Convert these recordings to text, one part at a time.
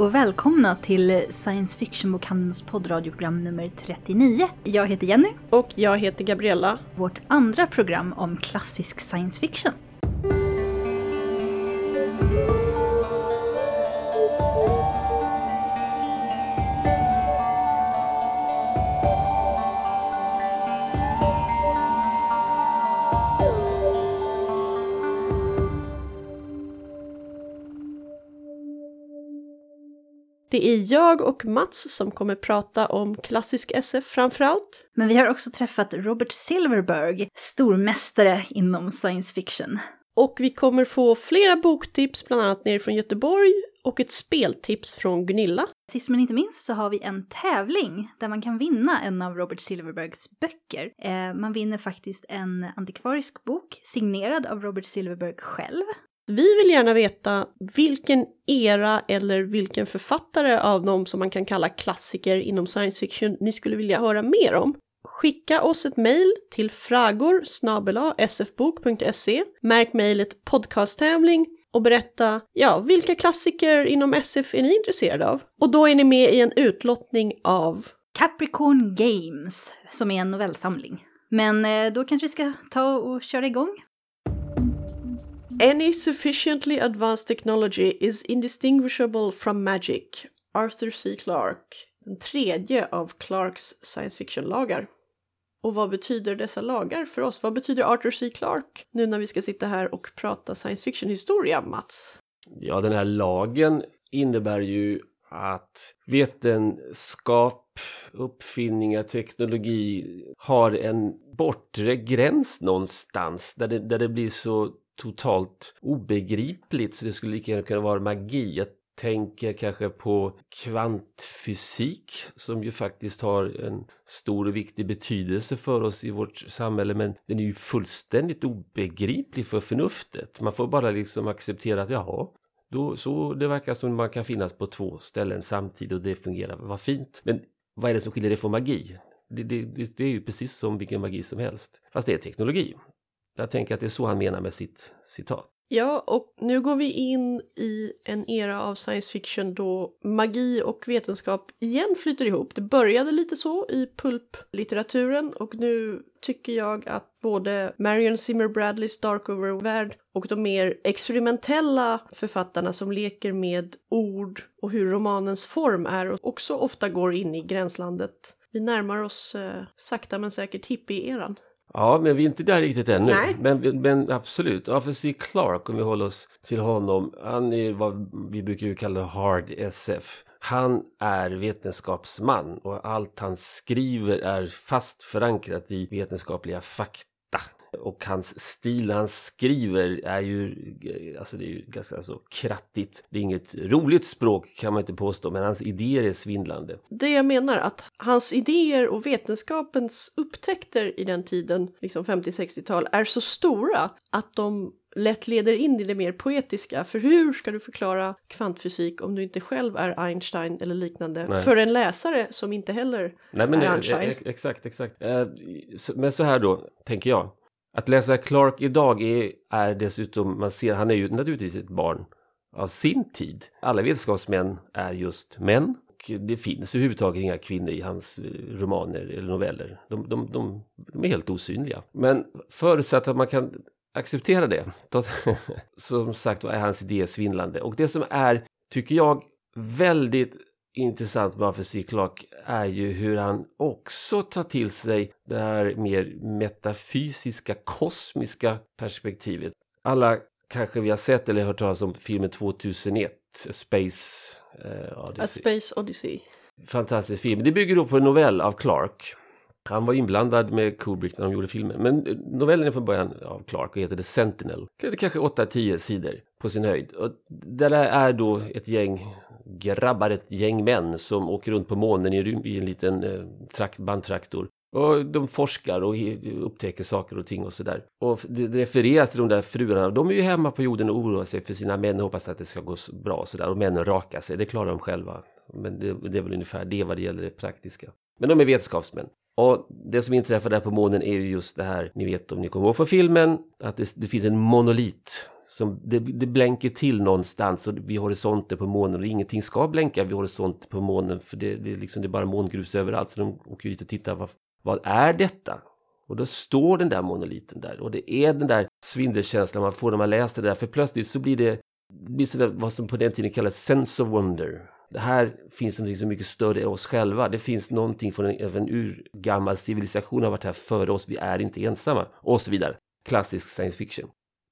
och välkomna till Science Fiction-bokhandelns poddradioprogram nummer 39. Jag heter Jenny. Och jag heter Gabriella. Vårt andra program om klassisk science fiction. Det är jag och Mats som kommer prata om klassisk SF framförallt. Men vi har också träffat Robert Silverberg, stormästare inom science fiction. Och vi kommer få flera boktips, bland annat nerifrån Göteborg, och ett speltips från Gunilla. Sist men inte minst så har vi en tävling där man kan vinna en av Robert Silverbergs böcker. Eh, man vinner faktiskt en antikvarisk bok signerad av Robert Silverberg själv. Vi vill gärna veta vilken era eller vilken författare av dem som man kan kalla klassiker inom science fiction ni skulle vilja höra mer om. Skicka oss ett mejl till fragor sfbok.se. Märk mejlet podcasttävling och berätta, ja, vilka klassiker inom SF är ni intresserade av? Och då är ni med i en utlottning av Capricorn Games, som är en novellsamling. Men eh, då kanske vi ska ta och köra igång. Any sufficiently advanced technology is indistinguishable from magic. Arthur C. Clarke. Den tredje av Clarks science fiction-lagar. Och vad betyder dessa lagar för oss? Vad betyder Arthur C. Clarke nu när vi ska sitta här och prata science fiction-historia, Mats? Ja, den här lagen innebär ju att vetenskap, uppfinningar, teknologi har en bortre gräns någonstans där det, där det blir så totalt obegripligt så det skulle lika gärna kunna vara magi. Jag tänker kanske på kvantfysik som ju faktiskt har en stor och viktig betydelse för oss i vårt samhälle men den är ju fullständigt obegriplig för förnuftet. Man får bara liksom acceptera att jaha, då, så det verkar som man kan finnas på två ställen samtidigt och det fungerar, vad fint. Men vad är det som skiljer det från magi? Det, det, det, det är ju precis som vilken magi som helst. Fast det är teknologi. Jag tänker att det är så han menar med sitt citat. Ja, och nu går vi in i en era av science fiction då magi och vetenskap igen flyter ihop. Det började lite så i pulplitteraturen och nu tycker jag att både Marion Zimmer Bradleys Darkover-värld och de mer experimentella författarna som leker med ord och hur romanens form är och också ofta går in i gränslandet. Vi närmar oss eh, sakta men säkert hippie-eran. Ja, men vi är inte där riktigt ännu. Nej. Men, men absolut, Arthur C. Clarke, om vi håller oss till honom, han är vad vi brukar ju kalla hard SF. Han är vetenskapsman och allt han skriver är fast förankrat i vetenskapliga fakta. Och hans stil han skriver är ju, alltså det är ju ganska alltså, krattigt. Det är inget roligt språk kan man inte påstå, men hans idéer är svindlande. Det jag menar att hans idéer och vetenskapens upptäckter i den tiden, liksom 50-60-tal, är så stora att de lätt leder in i det mer poetiska. För hur ska du förklara kvantfysik om du inte själv är Einstein eller liknande? Nej. För en läsare som inte heller Nej, men är Einstein. eh, exakt, exakt. Eh, Men så här då, tänker jag. Att läsa Clark idag är, är dessutom, man ser, han är ju naturligtvis ett barn av sin tid. Alla vetenskapsmän är just män. Och det finns överhuvudtaget inga kvinnor i hans eh, romaner eller noveller. De, de, de, de är helt osynliga. Men förutsatt att man kan acceptera det, som sagt var är hans idé svindlande. Och det som är, tycker jag, väldigt intressant med Arthur C. Clarke är ju hur han också tar till sig det här mer metafysiska, kosmiska perspektivet. Alla kanske vi har sett eller hört talas om filmen 2001, Space eh, A Odyssey. Space Odyssey. Fantastisk film. Det bygger då på en novell av Clarke. Han var inblandad med Kubrick när de gjorde filmen. Men novellen är från början av Clarke och heter The Sentinel. Det Kanske 8-10 sidor på sin höjd. Och det där är då ett gäng grabbar, ett gäng män som åker runt på månen i, en liten eh, bandtraktor. Och de forskar och upptäcker saker och ting och sådär. Och det refereras till de där fruarna. De är ju hemma på jorden och oroar sig för sina män och hoppas att det ska gå bra och sådär. Och männen rakar sig, det klarar de själva. Men det, det är väl ungefär det vad det gäller det praktiska. Men de är vetenskapsmän. Och det som inträffar där på månen är ju just det här, ni vet om ni kommer ihåg från filmen, att det, det finns en monolit som det, det blänker till någonstans och vid horisonten på månen och ingenting ska blänka vid horisonten på månen för det, det, är liksom, det är bara mångrus överallt så de åker dit och tittar. Vad, vad är detta? Och då står den där monoliten där och det är den där svindelkänslan man får när man läser det där för plötsligt så blir det, det blir sådär, vad som på den tiden kallas sense of wonder. Det här finns någonting som är mycket större än oss själva. Det finns någonting från en, en urgammal civilisation har varit här före oss. Vi är inte ensamma och så vidare. Klassisk science fiction.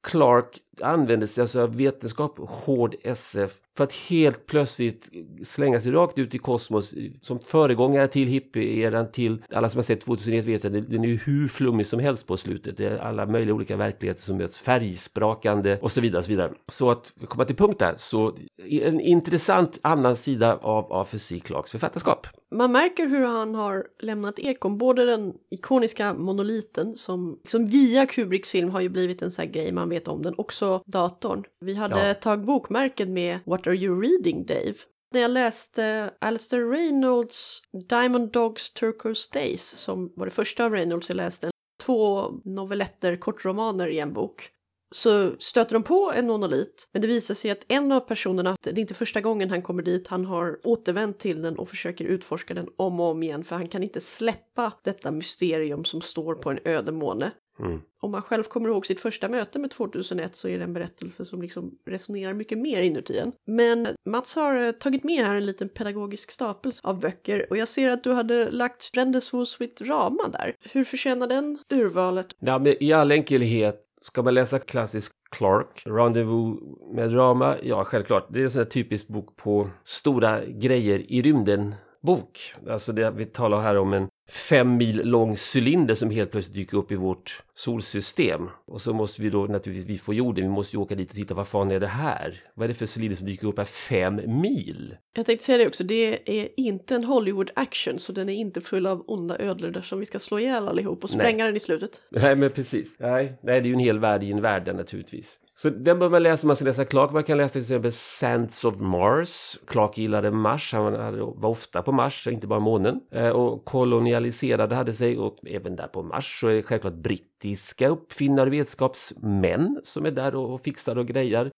Clark använde sig alltså av vetenskap, hård SF, för att helt plötsligt slänga sig rakt ut i kosmos som föregångare till hippie-eran, till alla som har sett 2001 vet att den är ju hur flummig som helst på slutet. Det är alla möjliga olika verkligheter som möts, färgsprakande och så vidare. Så, vidare. så att komma till punkt där, så en intressant annan sida av, av fysik Clarks författarskap. Man märker hur han har lämnat ekon, både den ikoniska monoliten som, som via Kubricks film har ju blivit en sån här grej, man vet om den, också datorn. Vi hade ja. tag bokmärken med What are you reading Dave? När jag läste Alistair Reynolds Diamond Dogs Turquoise Days som var det första av Reynolds jag läste, två novelletter, kortromaner i en bok, så stöter de på en monolit. Men det visar sig att en av personerna, det är inte första gången han kommer dit, han har återvänt till den och försöker utforska den om och om igen för han kan inte släppa detta mysterium som står på en öde måne. Mm. Om man själv kommer ihåg sitt första möte med 2001 så är det en berättelse som liksom resonerar mycket mer inuti en. Men Mats har eh, tagit med här en liten pedagogisk stapel av böcker och jag ser att du hade lagt Brendesvos with Rama där. Hur förtjänar den urvalet? Ja, men I all enkelhet Ska man läsa klassisk Clark, Rendezvous med drama? Ja, självklart. Det är en sån här typisk bok på stora grejer i rymden bok. Alltså det, vi talar här om en fem mil lång cylinder som helt plötsligt dyker upp i vårt solsystem. Och så måste vi då naturligtvis, vi på jorden, vi måste ju åka dit och titta, vad fan är det här? Vad är det för cylinder som dyker upp här fem mil? Jag tänkte säga det också, det är inte en Hollywood action, så den är inte full av onda ödlor där som vi ska slå ihjäl allihop och spränga nej. den i slutet. Nej, men precis. Nej, nej, det är ju en hel värld i en värld naturligtvis. Så den bör man läsa om man ska läsa Clark. Man kan läsa till exempel Sands of Mars. Clark gillade Mars, han var ofta på Mars, inte bara månen. Eh, och kolonialiserade hade sig och även där på Mars så är det självklart brittiska uppfinnare och vetenskapsmän som är där och fixar och grejar.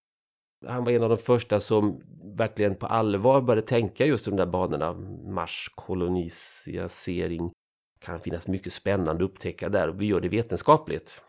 Han var en av de första som verkligen på allvar började tänka just de där banorna. Mars kolonisering kan finnas mycket spännande att upptäcka där och vi gör det vetenskapligt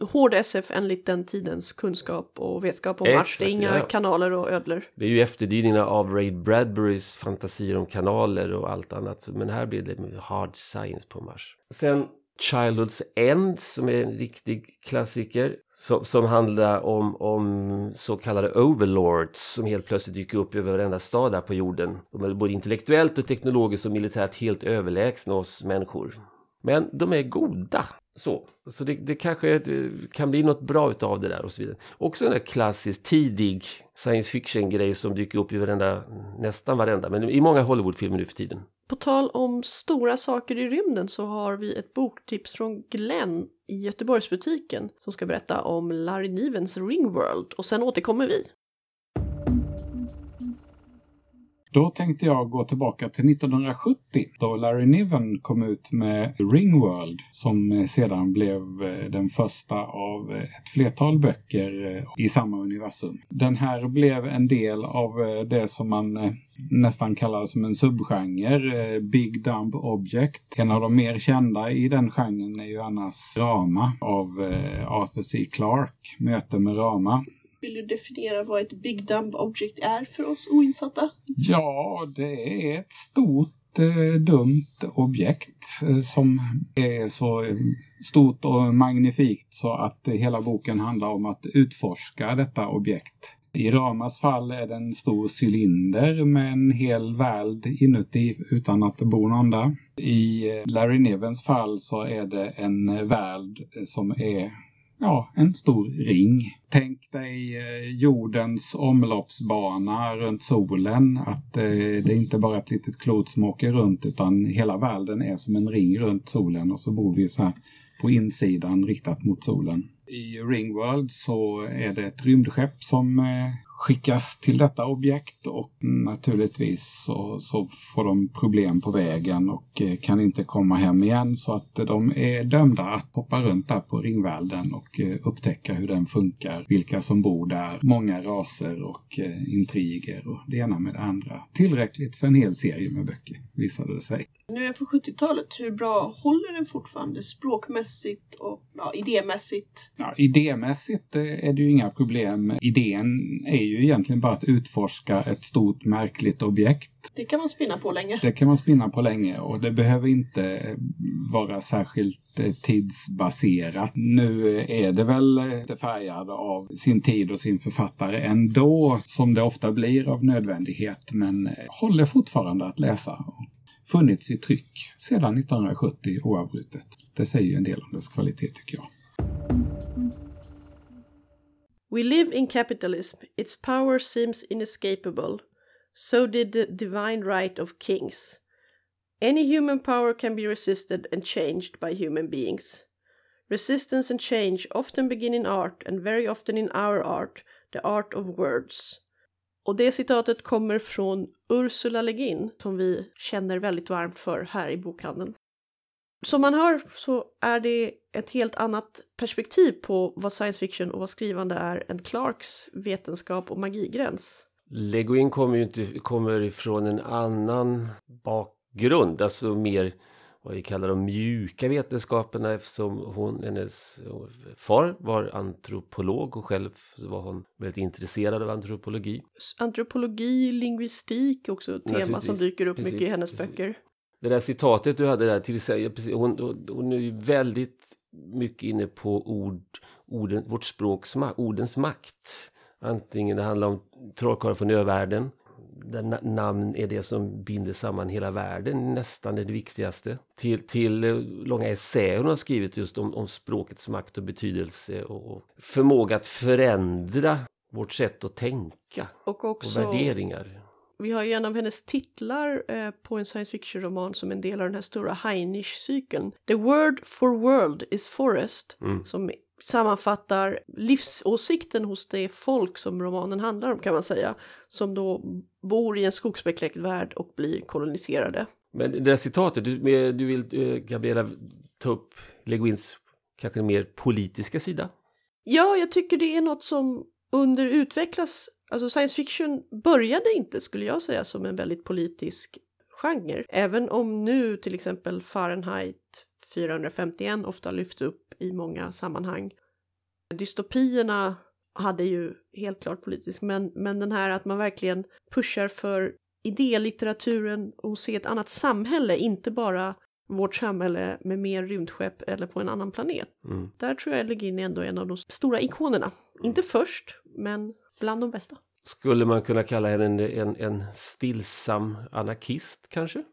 hård SF enligt den tidens kunskap och vetskap om Mars. Det är inga ja. kanaler och ödlor. Det är ju efterdyningarna av Ray Bradburys fantasier om kanaler och allt annat. Men här blir det hard science på Mars. Sen Childhood's End som är en riktig klassiker som, som handlar om, om så kallade overlords som helt plötsligt dyker upp över varenda stad där på jorden. De är både intellektuellt och teknologiskt och militärt helt överlägsna oss människor. Men de är goda. Så, så det, det kanske eh, kan bli något bra utav det där och så vidare. Också en klassisk tidig science fiction-grej som dyker upp i varenda, nästan varenda, men i många Hollywoodfilmer nu för tiden. På tal om stora saker i rymden så har vi ett boktips från Glenn i Göteborgsbutiken som ska berätta om Larry Nivens Ringworld och sen återkommer vi. Då tänkte jag gå tillbaka till 1970 då Larry Niven kom ut med Ringworld som eh, sedan blev eh, den första av eh, ett flertal böcker i samma universum. Den här blev en del av det som man nästan kallar som en subgenre, Big Dumb Object. En av de mer kända i den genren är ju annars Rama av Arthur C. Clarke, Möte med Rama. Vill du definiera vad ett Big Dumb Object är för oss oinsatta? Ja, det är ett stort eh, dumt objekt eh, som är så eh, stort och magnifikt så att hela boken handlar om att utforska detta objekt. I Ramas fall är det en stor cylinder med en hel värld inuti utan att det bor någon där. I eh, Larry Nivens fall så är det en eh, värld som är ja, en stor ring. Tänk dig eh, jordens omloppsbana runt solen. Att eh, det är inte bara ett litet klot som åker runt utan hela världen är som en ring runt solen och så bor vi så här på insidan riktat mot solen. I Ringworld så är det ett rymdskepp som eh, skickas till detta objekt och naturligtvis så, så får de problem på vägen och eh, kan inte komma hem igen så att de är dömda att hoppa runt där på ringvärlden och eh, upptäcka hur den funkar, vilka som bor där, många raser och eh, intriger och det ena med det andra. Tillräckligt för en hel serie med böcker visade det sig. Nu är den från 70-talet. Hur bra håller den fortfarande språkmässigt och ja, idémässigt? Ja, idémässigt är det ju inga problem. Idén är ju egentligen bara att utforska ett stort märkligt objekt. Det kan man spinna på länge. Det kan man spinna på länge och det behöver inte vara särskilt eh, tidsbaserat. Nu är det väl lite färgad av sin tid och sin författare ändå, som det ofta blir av nödvändighet, men håller fortfarande att läsa funnits i tryck sedan 1970 oavbrutet. Det säger ju en del om dess kvalitet tycker jag. We live in capitalism. Its power seems inescapable. So did the divine right of kings. Any human power can be resisted and changed by human beings. Resistance and change often begin in art, and very often in our art, the art of words. Och det citatet kommer från Ursula Le Guin som vi känner väldigt varmt för här i bokhandeln. Som man hör så är det ett helt annat perspektiv på vad science fiction och vad skrivande är än Clarks vetenskap och magigräns. Le Guin kommer ju inte, kommer ifrån en annan bakgrund, alltså mer vad vi kallar de mjuka vetenskaperna eftersom hon, hennes far var antropolog och själv var hon väldigt intresserad av antropologi. Antropologi, lingvistik också ett tema som dyker upp precis, mycket i hennes precis. böcker. Det där citatet du hade där, till, hon, hon är ju väldigt mycket inne på ord, orden, vårt språks ordens makt. Antingen det handlar om trollkarlar från övärlden där namn är det som binder samman hela världen, nästan det viktigaste. Till, till eh, långa essäer hon har skrivit just om, om språkets makt och betydelse och förmåga att förändra vårt sätt att tänka och, också, och värderingar. Vi har ju en av hennes titlar eh, på en science fiction-roman som en del av den här stora Heinisch-cykeln. The word for world is forest, mm. som sammanfattar livsåsikten hos det folk som romanen handlar om kan man säga. Som då bor i en skogsbekläckt värld och blir koloniserade. Men det där citatet, du, du vill eh, Gabriella ta upp Leguins kanske mer politiska sida? Ja, jag tycker det är något som underutvecklas. Alltså science fiction började inte, skulle jag säga, som en väldigt politisk genre. Även om nu till exempel Fahrenheit 451 ofta lyfts upp i många sammanhang. Dystopierna hade ju helt klart politisk, men, men den här att man verkligen pushar för idélitteraturen och se ett annat samhälle, inte bara vårt samhälle med mer rymdskepp eller på en annan planet. Mm. Där tror jag Legin är ändå en av de stora ikonerna. Mm. Inte först, men bland de bästa. Skulle man kunna kalla henne en, en, en stillsam anarkist kanske?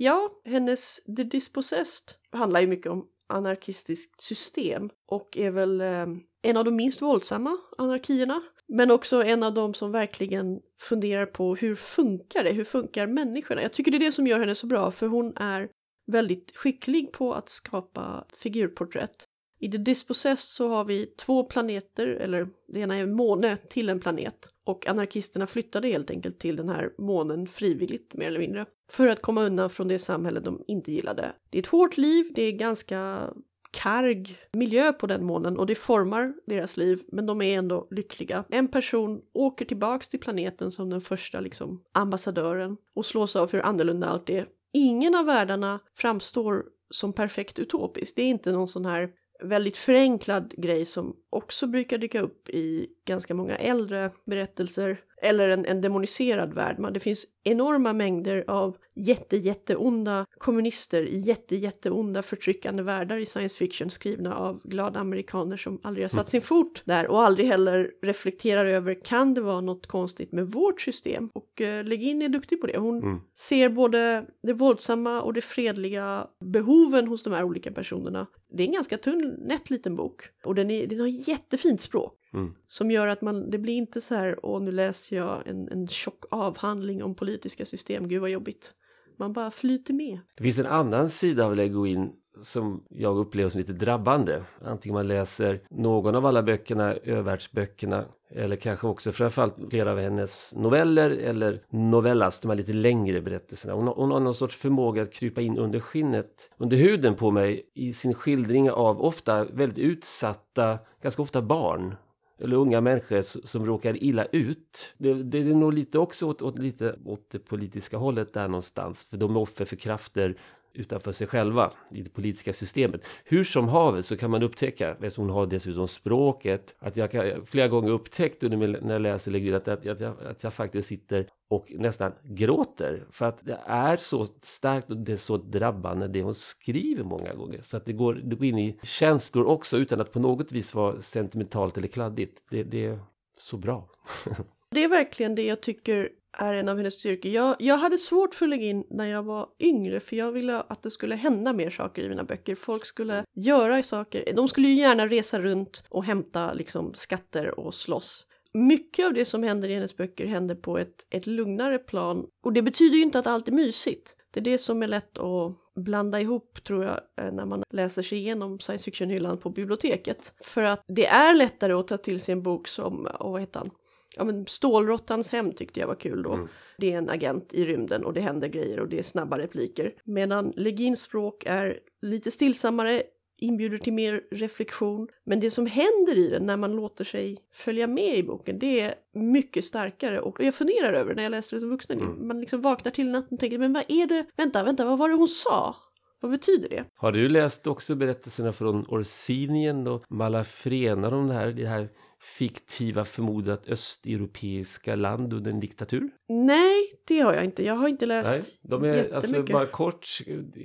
Ja, hennes The Dispossessed handlar ju mycket om anarkistiskt system och är väl eh, en av de minst våldsamma anarkierna. Men också en av de som verkligen funderar på hur funkar det? Hur funkar människorna? Jag tycker det är det som gör henne så bra för hon är väldigt skicklig på att skapa figurporträtt. I The Dispossessed så har vi två planeter, eller det ena är en måne till en planet. Och anarkisterna flyttade helt enkelt till den här månen frivilligt mer eller mindre. För att komma undan från det samhälle de inte gillade. Det är ett hårt liv, det är ganska karg miljö på den månen och det formar deras liv men de är ändå lyckliga. En person åker tillbaks till planeten som den första liksom ambassadören och slås av hur annorlunda allt är. Ingen av världarna framstår som perfekt utopiskt. Det är inte någon sån här väldigt förenklad grej som också brukar dyka upp i ganska många äldre berättelser eller en, en demoniserad värld. Det finns enorma mängder av jätte, jätteonda kommunister i jätte, jätteonda förtryckande världar i science fiction skrivna av glada amerikaner som aldrig har satt sin fot där och aldrig heller reflekterar över kan det vara något konstigt med vårt system? Och uh, Legin är duktig på det. Hon mm. ser både det våldsamma och det fredliga behoven hos de här olika personerna. Det är en ganska tunn, nätt liten bok och den, är, den har jättefint språk. Mm. Som gör att man, det blir inte så här, åh nu läser jag en, en tjock avhandling om politiska system, gud vad jobbigt. Man bara flyter med. Det finns en annan sida av Le Guin som jag upplever som lite drabbande. Antingen man läser någon av alla böckerna, Övärldsböckerna, eller kanske också framförallt flera av hennes noveller eller novellas, de här lite längre berättelserna. Hon har, hon har någon sorts förmåga att krypa in under skinnet, under huden på mig i sin skildring av ofta väldigt utsatta, ganska ofta barn eller unga människor som råkar illa ut. Det, det är nog lite också åt, åt, lite åt det politiska hållet där någonstans. För de är offer för krafter utanför sig själva i det politiska systemet. Hur som havet så kan man upptäcka, eftersom hon har dessutom språket, att jag kan, flera gånger upptäckt under, när jag läser Legrid att, att, att, jag, att jag faktiskt sitter och nästan gråter. För att det är så starkt och det är så drabbande det hon skriver många gånger. Så att det går, det går in i känslor också utan att på något vis vara sentimentalt eller kladdigt. Det, det är så bra. det är verkligen det jag tycker är en av hennes styrkor. Jag, jag hade svårt för att lägga in när jag var yngre för jag ville att det skulle hända mer saker i mina böcker. Folk skulle göra saker. De skulle ju gärna resa runt och hämta liksom skatter och slåss. Mycket av det som händer i hennes böcker händer på ett, ett lugnare plan och det betyder ju inte att allt är mysigt. Det är det som är lätt att blanda ihop tror jag eh, när man läser sig igenom science fiction-hyllan på biblioteket. För att det är lättare att ta till sig en bok som, vad heter han? Ja, men Stålråttans hem tyckte jag var kul då. Mm. Det är en agent i rymden och det händer grejer och det är snabba repliker. Medan Legins språk är lite stillsammare, inbjuder till mer reflektion. Men det som händer i den när man låter sig följa med i boken, det är mycket starkare. Och jag funderar över när jag läser det som vuxen, mm. man liksom vaknar till natten och tänker, men vad är det, vänta, vänta, vad var det hon sa? Vad betyder det? Har du läst också berättelserna från Orsinien och Malafrena om det här, det här fiktiva förmodat östeuropeiska land under en diktatur? Nej, det har jag inte. Jag har inte läst Nej, de är alltså bara kort.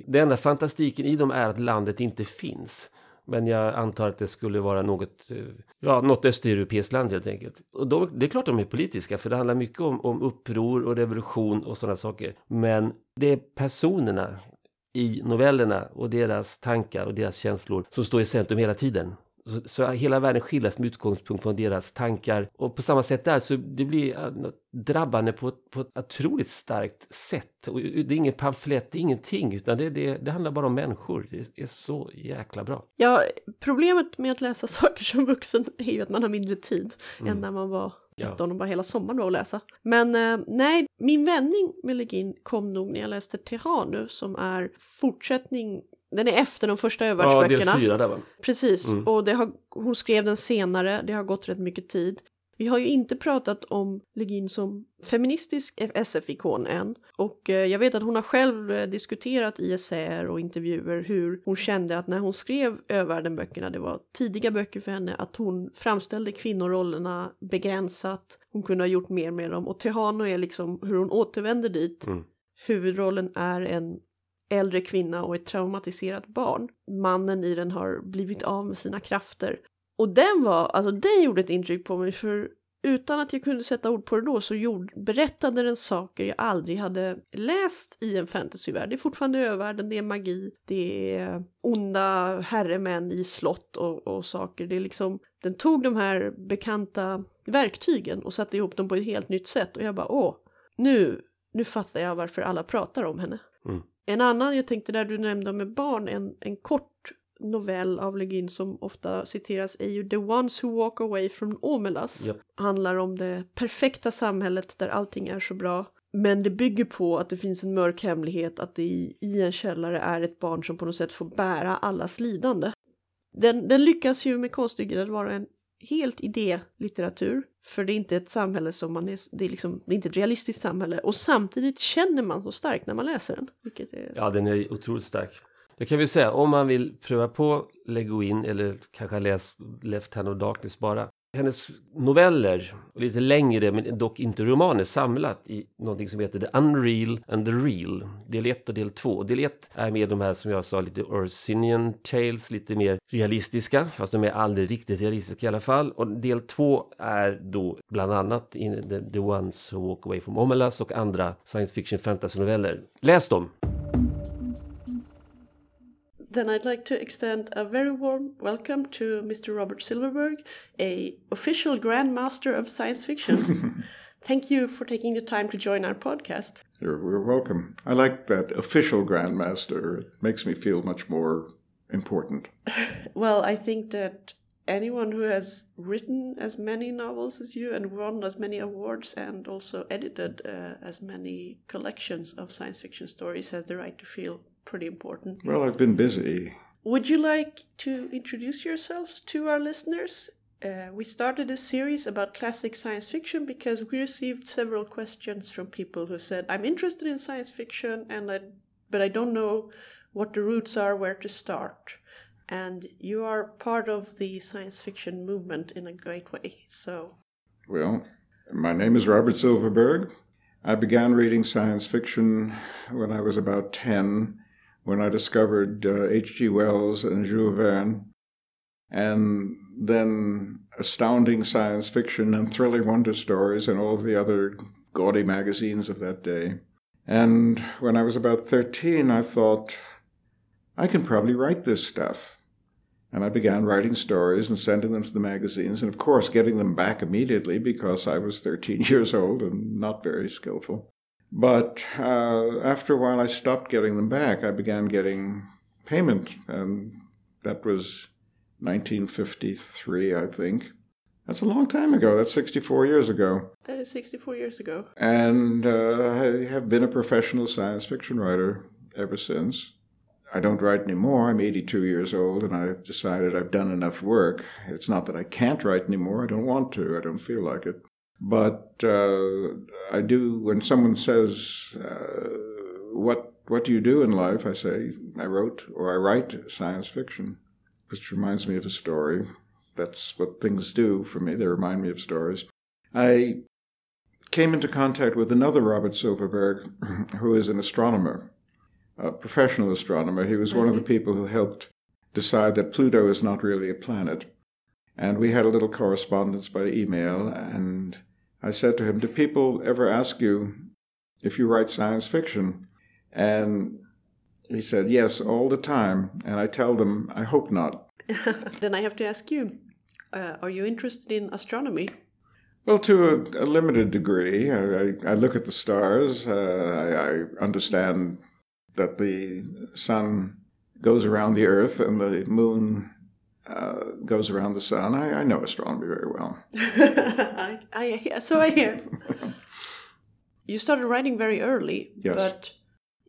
Det enda fantastiken i dem är att landet inte finns. Men jag antar att det skulle vara något, ja, något östeuropeiskt land helt enkelt. Och då, det är klart de är politiska, för det handlar mycket om, om uppror och revolution och sådana saker. Men det är personerna i novellerna och deras tankar och deras känslor som står i centrum hela tiden. Så, så, hela världen skildras med utgångspunkt från deras tankar. Och på samma sätt där så det blir drabbande på, på ett otroligt starkt sätt. Och det är ingen pamflett, det är ingenting, utan det, det, det handlar bara om människor. Det är så jäkla bra. Ja, problemet med att läsa saker som vuxen är ju att man har mindre tid mm. än när man var 13 och bara hela sommaren var att läsa. Men eh, nej, min vändning med Legin kom nog när jag läste Tehanu som är fortsättning den är efter de första övervärldsböckerna. Ja, del fyra där va? Precis, mm. och det har, hon skrev den senare, det har gått rätt mycket tid. Vi har ju inte pratat om Legin som feministisk SF-ikon än. Och eh, jag vet att hon har själv eh, diskuterat i essäer och intervjuer hur hon kände att när hon skrev Övärlden-böckerna, det var tidiga böcker för henne, att hon framställde kvinnorollerna begränsat. Hon kunde ha gjort mer med dem. Och Tehano är liksom hur hon återvänder dit. Mm. Huvudrollen är en äldre kvinna och ett traumatiserat barn. Mannen i den har blivit av med sina krafter. Och den var, alltså den gjorde ett intryck på mig för utan att jag kunde sätta ord på det då så gjorde, berättade den saker jag aldrig hade läst i en fantasyvärld. Det är fortfarande övärlden, det är magi, det är onda herremän i slott och, och saker. Det är liksom, den tog de här bekanta verktygen och satte ihop dem på ett helt nytt sätt och jag bara åh, nu, nu fattar jag varför alla pratar om henne. Mm. En annan, jag tänkte där du nämnde med barn, en, en kort novell av Legin som ofta citeras är ju The Ones Who Walk Away from Omelas. Yep. Handlar om det perfekta samhället där allting är så bra. Men det bygger på att det finns en mörk hemlighet att det i, i en källare är ett barn som på något sätt får bära allas lidande. Den, den lyckas ju med konststycket att vara en helt idélitteratur. För det är inte ett samhälle som man är, det är liksom, det är inte ett realistiskt samhälle. Och samtidigt känner man så starkt när man läser den. Vilket är... Ja, den är otroligt stark. Det kan vi säga, om man vill pröva på Leguin eller kanske läs Left Hand of Darkness bara hennes noveller, lite längre men dock inte romaner, samlat i någonting som heter The Unreal and the Real. Del 1 och del 2. Del 1 är med de här som jag sa lite Orsinian Tales, lite mer realistiska, fast de är aldrig riktigt realistiska i alla fall. Och del 2 är då bland annat in the, the Ones Who Walk Away from Omelas och andra science fiction fantasy-noveller. Läs dem! Then I'd like to extend a very warm welcome to Mr. Robert Silverberg, a official grandmaster of science fiction. Thank you for taking the time to join our podcast. You're, you're welcome. I like that official grandmaster. It makes me feel much more important? Well, I think that anyone who has written as many novels as you and won as many awards and also edited uh, as many collections of science fiction stories has the right to feel pretty important. Well, I've been busy. Would you like to introduce yourselves to our listeners? Uh, we started a series about classic science fiction because we received several questions from people who said, "I'm interested in science fiction, and I, but I don't know what the roots are, where to start." And you are part of the science fiction movement in a great way. So, Well, my name is Robert Silverberg. I began reading science fiction when I was about 10, when I discovered uh, H.G. Wells and Jules Verne, and then astounding science fiction and thrilling wonder stories and all of the other gaudy magazines of that day. And when I was about 13, I thought, I can probably write this stuff. And I began writing stories and sending them to the magazines, and of course, getting them back immediately because I was 13 years old and not very skillful. But uh, after a while, I stopped getting them back. I began getting payment, and that was 1953, I think. That's a long time ago. That's 64 years ago. that is 64 years ago. And uh, I have been a professional science fiction writer ever since. I don't write anymore. I'm 82 years old, and I've decided I've done enough work. It's not that I can't write anymore. I don't want to. I don't feel like it. But uh, I do. When someone says, uh, "What What do you do in life?" I say, "I wrote or I write science fiction," which reminds me of a story. That's what things do for me. They remind me of stories. I came into contact with another Robert Silverberg, who is an astronomer, a professional astronomer. He was one of the people who helped decide that Pluto is not really a planet. And we had a little correspondence by email, and I said to him, Do people ever ask you if you write science fiction? And he said, Yes, all the time. And I tell them, I hope not. then I have to ask you uh, are you interested in astronomy? Well, to a, a limited degree, I, I, I look at the stars. Uh, I, I understand that the sun goes around the Earth and the moon uh, goes around the sun. I, I know astronomy very well. I, I so I hear. you started writing very early, Yes. but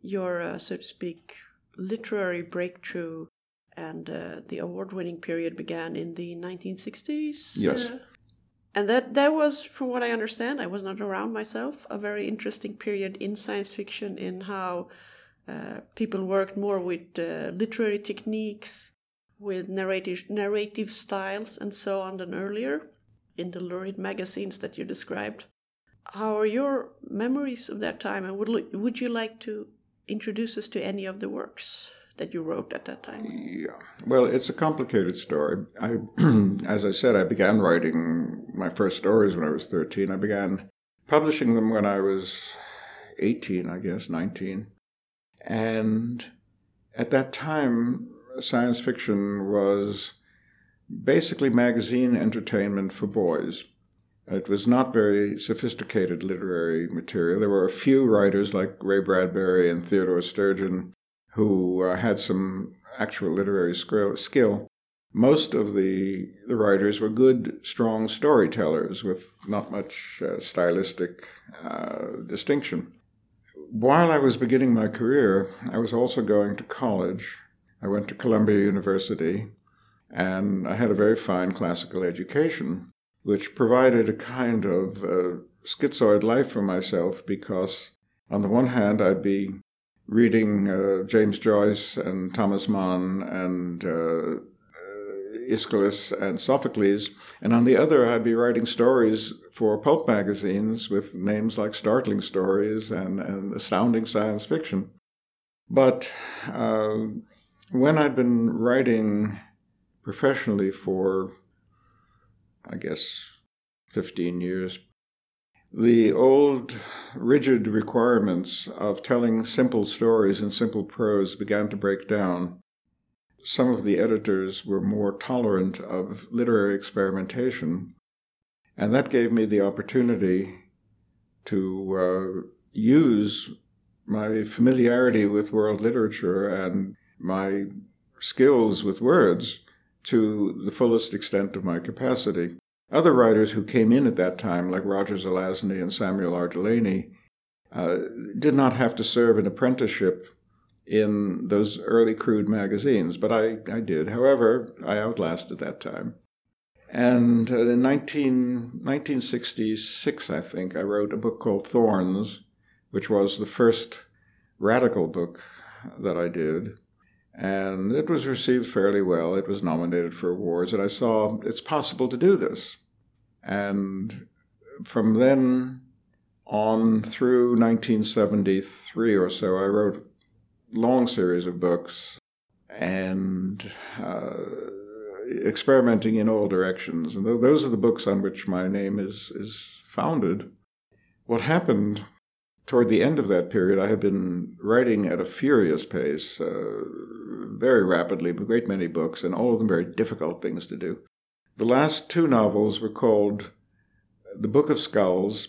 your, uh, so to speak, literary breakthrough and uh, the award-winning period began in the 1960s. Yes. uh, and that that was, from what I understand, I was not around myself, a very interesting period in science fiction in how uh, people worked more with uh, literary techniques, with narrative narrative styles, and so on than earlier in the lurid magazines that you described. How are your memories of that time, and would would you like to introduce us to any of the works that you wrote at that time? Yeah. Well, it's a complicated story. I, as I said, I began writing my first stories when I was 13. I began publishing them when I was 18, I guess, 19. And at that time, science fiction was basically magazine entertainment for boys. It was not very sophisticated literary material. There were a few writers like Ray Bradbury and Theodore Sturgeon who uh, had some actual literary skill-. Most of the, the writers were good, strong storytellers with not much uh, stylistic uh, distinction. While I was beginning my career, I was also going to college. I went to Columbia University, and I had a very fine classical education, which provided a kind of uh, schizoid life for myself because, on the one hand, I'd be reading uh, James Joyce and Thomas Mann and uh, uh, Aeschylus and Sophocles, and on the other, I'd be writing stories for pulp magazines with names like Startling Stories and, and Astounding Science Fiction. But uh, when I'd been writing professionally for, I guess, 15 years, the old rigid requirements of telling simple stories in simple prose began to break down. Some of the editors were more tolerant of literary experimentation, and that gave me the opportunity to uh, use my familiarity with world literature and my skills with words to the fullest extent of my capacity. Other writers who came in at that time, like Roger Zelazny and Samuel R. Delaney, uh, did not have to serve an apprenticeship in those early crude magazines, but I, I did. However, I outlasted that time. And uh, in 19, 1966, I think, I wrote a book called Thorns, which was the first radical book that I did. And it was received fairly well. It was nominated for awards, and I saw it's possible to do this. And from then on through 1973 or so, I wrote long series of books and uh, experimenting in all directions. And those are the books on which my name is, is founded. What happened toward the end of that period, I had been writing at a furious pace, uh, very rapidly, a great many books, and all of them very difficult things to do. The last two novels were called The Book of Skulls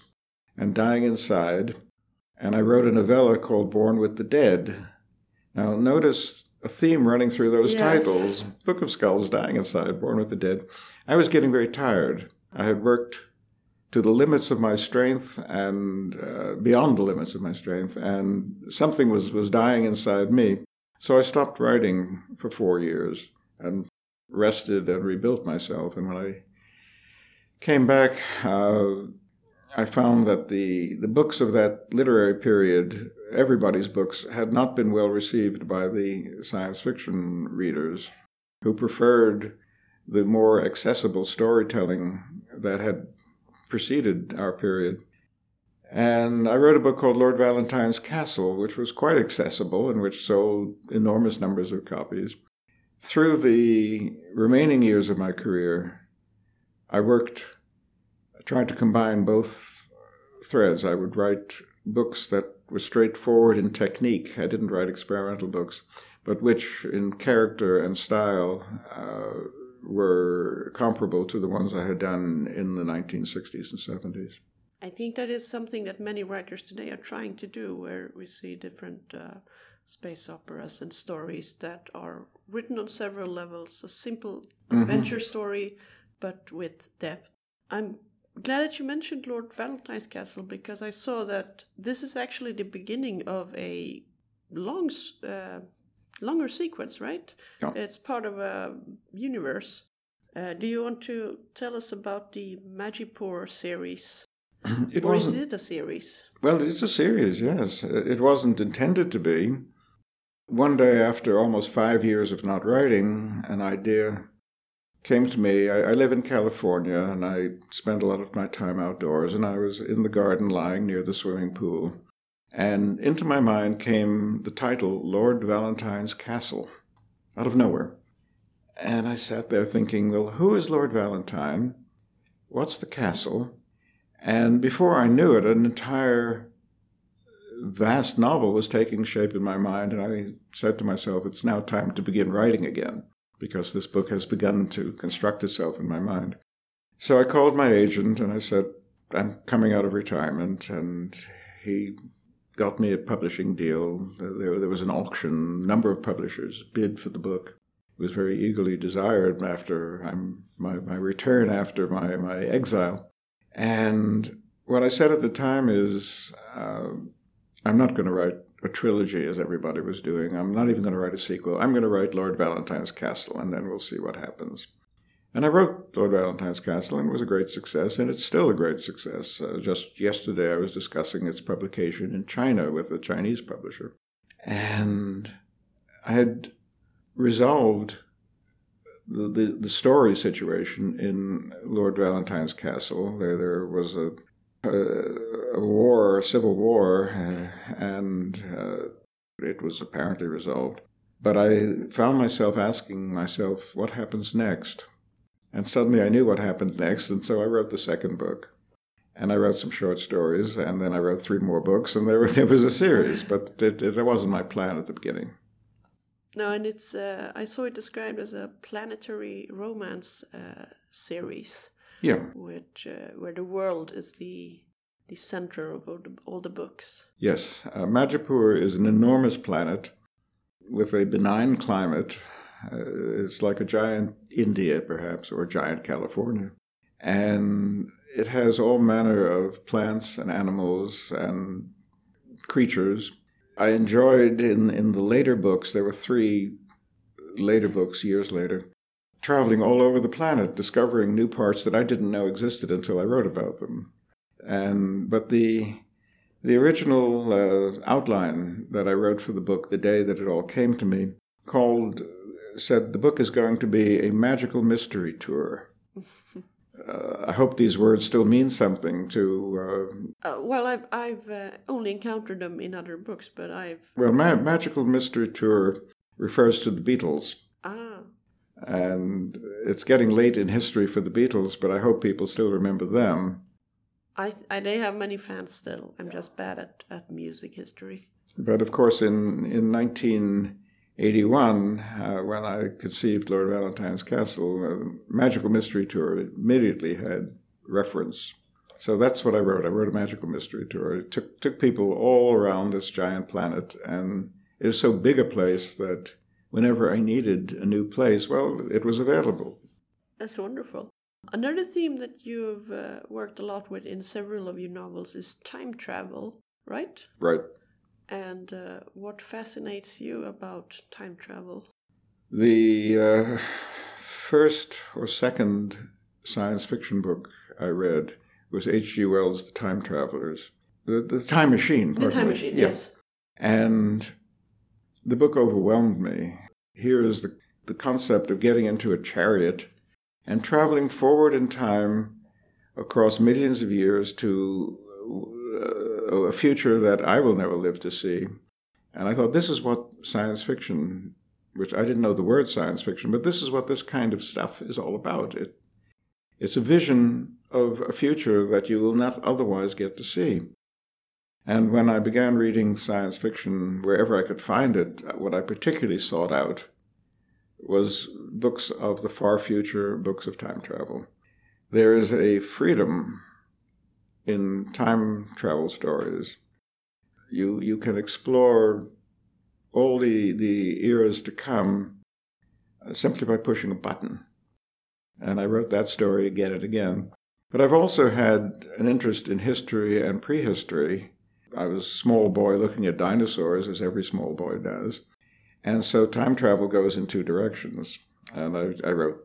and Dying Inside, and I wrote a novella called Born with the Dead. Now, notice a theme running through those yes. titles Book of Skulls, Dying Inside, Born with the Dead. I was getting very tired. I had worked to the limits of my strength and uh, beyond the limits of my strength, and something was, was dying inside me. So I stopped writing for four years and rested and rebuilt myself. And when I came back, uh, I found that the, the books of that literary period, everybody's books, had not been well received by the science fiction readers who preferred the more accessible storytelling that had preceded our period. And I wrote a book called Lord Valentine's Castle, which was quite accessible and which sold enormous numbers of copies. Through the remaining years of my career, I worked trying to combine both threads. I would write books that were straightforward in technique. I didn't write experimental books, but which in character and style uh, were comparable to the ones I had done in the 1960s and 70s. I think that is something that many writers today are trying to do, where we see different uh, space operas and stories that are written on several levels. A simple mm-hmm. adventure story, but with depth. I'm glad that you mentioned Lord Valentine's Castle because I saw that this is actually the beginning of a long uh, longer sequence, right? Yeah. It's part of a universe. Uh, do you want to tell us about the Magipur series? it or is it a series? Well, it's a series, yes. It wasn't intended to be. One day, after almost five years of not writing, an idea came to me. I, I, live in California and I spend a lot of my time outdoors, and I was in the garden lying near the swimming pool. And into my mind came the title, Lord Valentine's Castle, out of nowhere. And I sat there thinking, well, who is Lord Valentine? What's the castle? And before I knew it, an entire vast novel was taking shape in my mind. And I said to myself, it's now time to begin writing again because this book has begun to construct itself in my mind. So I called my agent and I said, I'm coming out of retirement. And he got me a publishing deal. There, there was an auction, number of publishers bid for the book. It was very eagerly desired after I'm, my, my return after my, my exile. And what I said at the time is, uh, I'm not going to write a trilogy as everybody was doing. I'm not even going to write a sequel. I'm going to write Lord Valentine's Castle, and then we'll see what happens. And I wrote Lord Valentine's Castle, and it was a great success, and it's still a great success. Uh, just yesterday, I was discussing its publication in China with a Chinese publisher. And I had resolved the, the, the story situation in Lord Valentine's Castle. There, there was a, a, a war, a civil war, uh, and uh, it was apparently resolved. But I found myself asking myself, what happens next? And suddenly I knew what happened next, and so I wrote the second book. And I wrote some short stories, and then I wrote three more books, and there, there was a series, but it, it, wasn't my plan at the beginning. No, and it's uh, I saw it described as a planetary romance uh, series. Yeah, which uh, where the world is the the center of all the, all the books. Yes, uh, Majapur is an enormous planet with a benign climate it's like a giant India, perhaps, or a giant California. And it has all manner of plants and animals and creatures. I enjoyed in, in the later books, there were three later books years later, traveling all over the planet, discovering new parts that I didn't know existed until I wrote about them. And but the the original uh, outline that I wrote for the book the day that it all came to me called said the book is going to be a magical mystery tour. Uh, I hope these words still mean something to. Uh, uh, well, I've I've uh, only encountered them in other books, but I've. Well, ma- magical mystery tour refers to the Beatles. Ah. And it's getting late in history for the Beatles, but I hope people still remember them. I, I they have many fans still. I'm just bad at, at music history. But of course, in in 1981, uh, when I conceived Lord Valentine's Castle, Magical Mystery Tour immediately had reference. So that's what I wrote. I wrote a magical mystery tour. It took took people all around this giant planet, and it was so big a place that whenever I needed a new place, well, it was available. That's wonderful. Another theme that you've uh, worked a lot with in several of your novels is time travel, right? Right. And uh, what fascinates you about time travel? The uh, first or second science fiction book I read was H.G. Wells' The Time Travelers. The, the Time Machine. The Time. Machine, yeah. yes. And the book overwhelmed me. Here is the, the concept of getting into a chariot and traveling forward in time across millions of years to uh, a future that I will never live to see. And I thought, this is what science fiction, which I didn't know the word science fiction, but this is what this kind of stuff is all about. It, it's a vision of a future that you will not otherwise get to see. And when I began reading science fiction wherever I could find it, what I particularly sought out was books of the far future, books of time travel. There is a freedom in time travel stories. You you can explore all the the eras to come uh, simply by pushing a button. And I wrote that story again and again. But I've also had an interest in history and prehistory. I was a small boy looking at dinosaurs, as every small boy does. And so time travel goes in two directions. And I, I wrote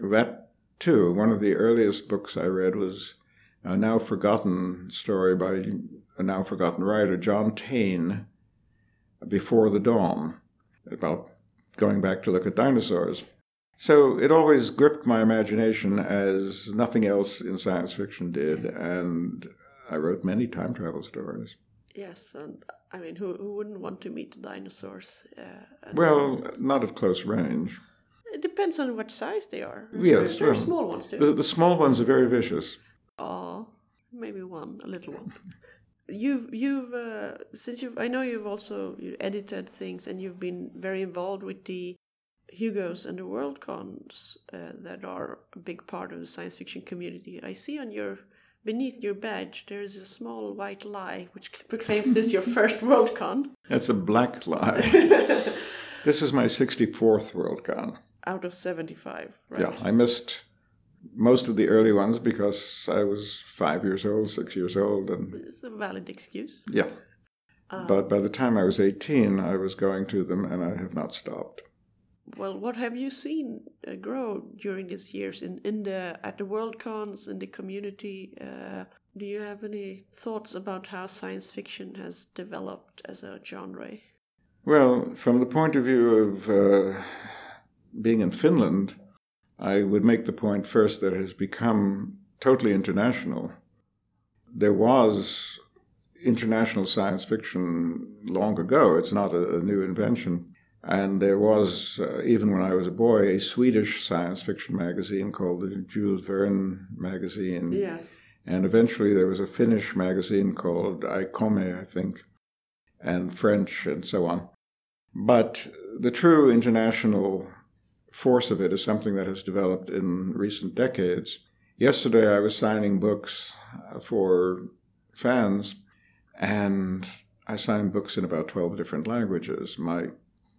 that too. One of the earliest books I read was a now forgotten story by a now forgotten writer, John Taine, Before the Dawn, about going back to look at dinosaurs. So it always gripped my imagination as nothing else in science fiction did, and I wrote many time travel stories. Yes, and I mean, who, who wouldn't want to meet the dinosaurs? Uh, well, not at close range. It depends on what size they are. Yes, there, there well, are small ones too. The, the, small ones are very vicious. Oh, maybe one, a little one. You've you've uh, since you've I know you've also you edited things and you've been very involved with the Hugos and the Worldcons uh, that are a big part of the science fiction community. I see on your Beneath your badge, there is a small white lie which proclaims this your first Worldcon. That's a black lie. this is my 64th Worldcon. Out of 75, right? Yeah, I missed most of the early ones because I was five years old, six years old. and It's a valid excuse. Yeah. Uh, but by the time I was 18, I was going to them and I have not stopped well, what have you seen uh, grow during these years in, in the at the world cons in the community? Uh, do you have any thoughts about how science fiction has developed as a genre? Well, from the point of view of uh, being in Finland, I would make the point first that it has become totally international. There was international science fiction long ago. It's not a, a new invention. And there was, uh, even when I was a boy, a Swedish science fiction magazine called the Jules Verne magazine. Yes. And eventually there was a Finnish magazine called Aikome, I think, and French and so on. But the true international force of it is something that has developed in recent decades. Yesterday I was signing books uh, for fans, and I signed books in about 12 different languages. My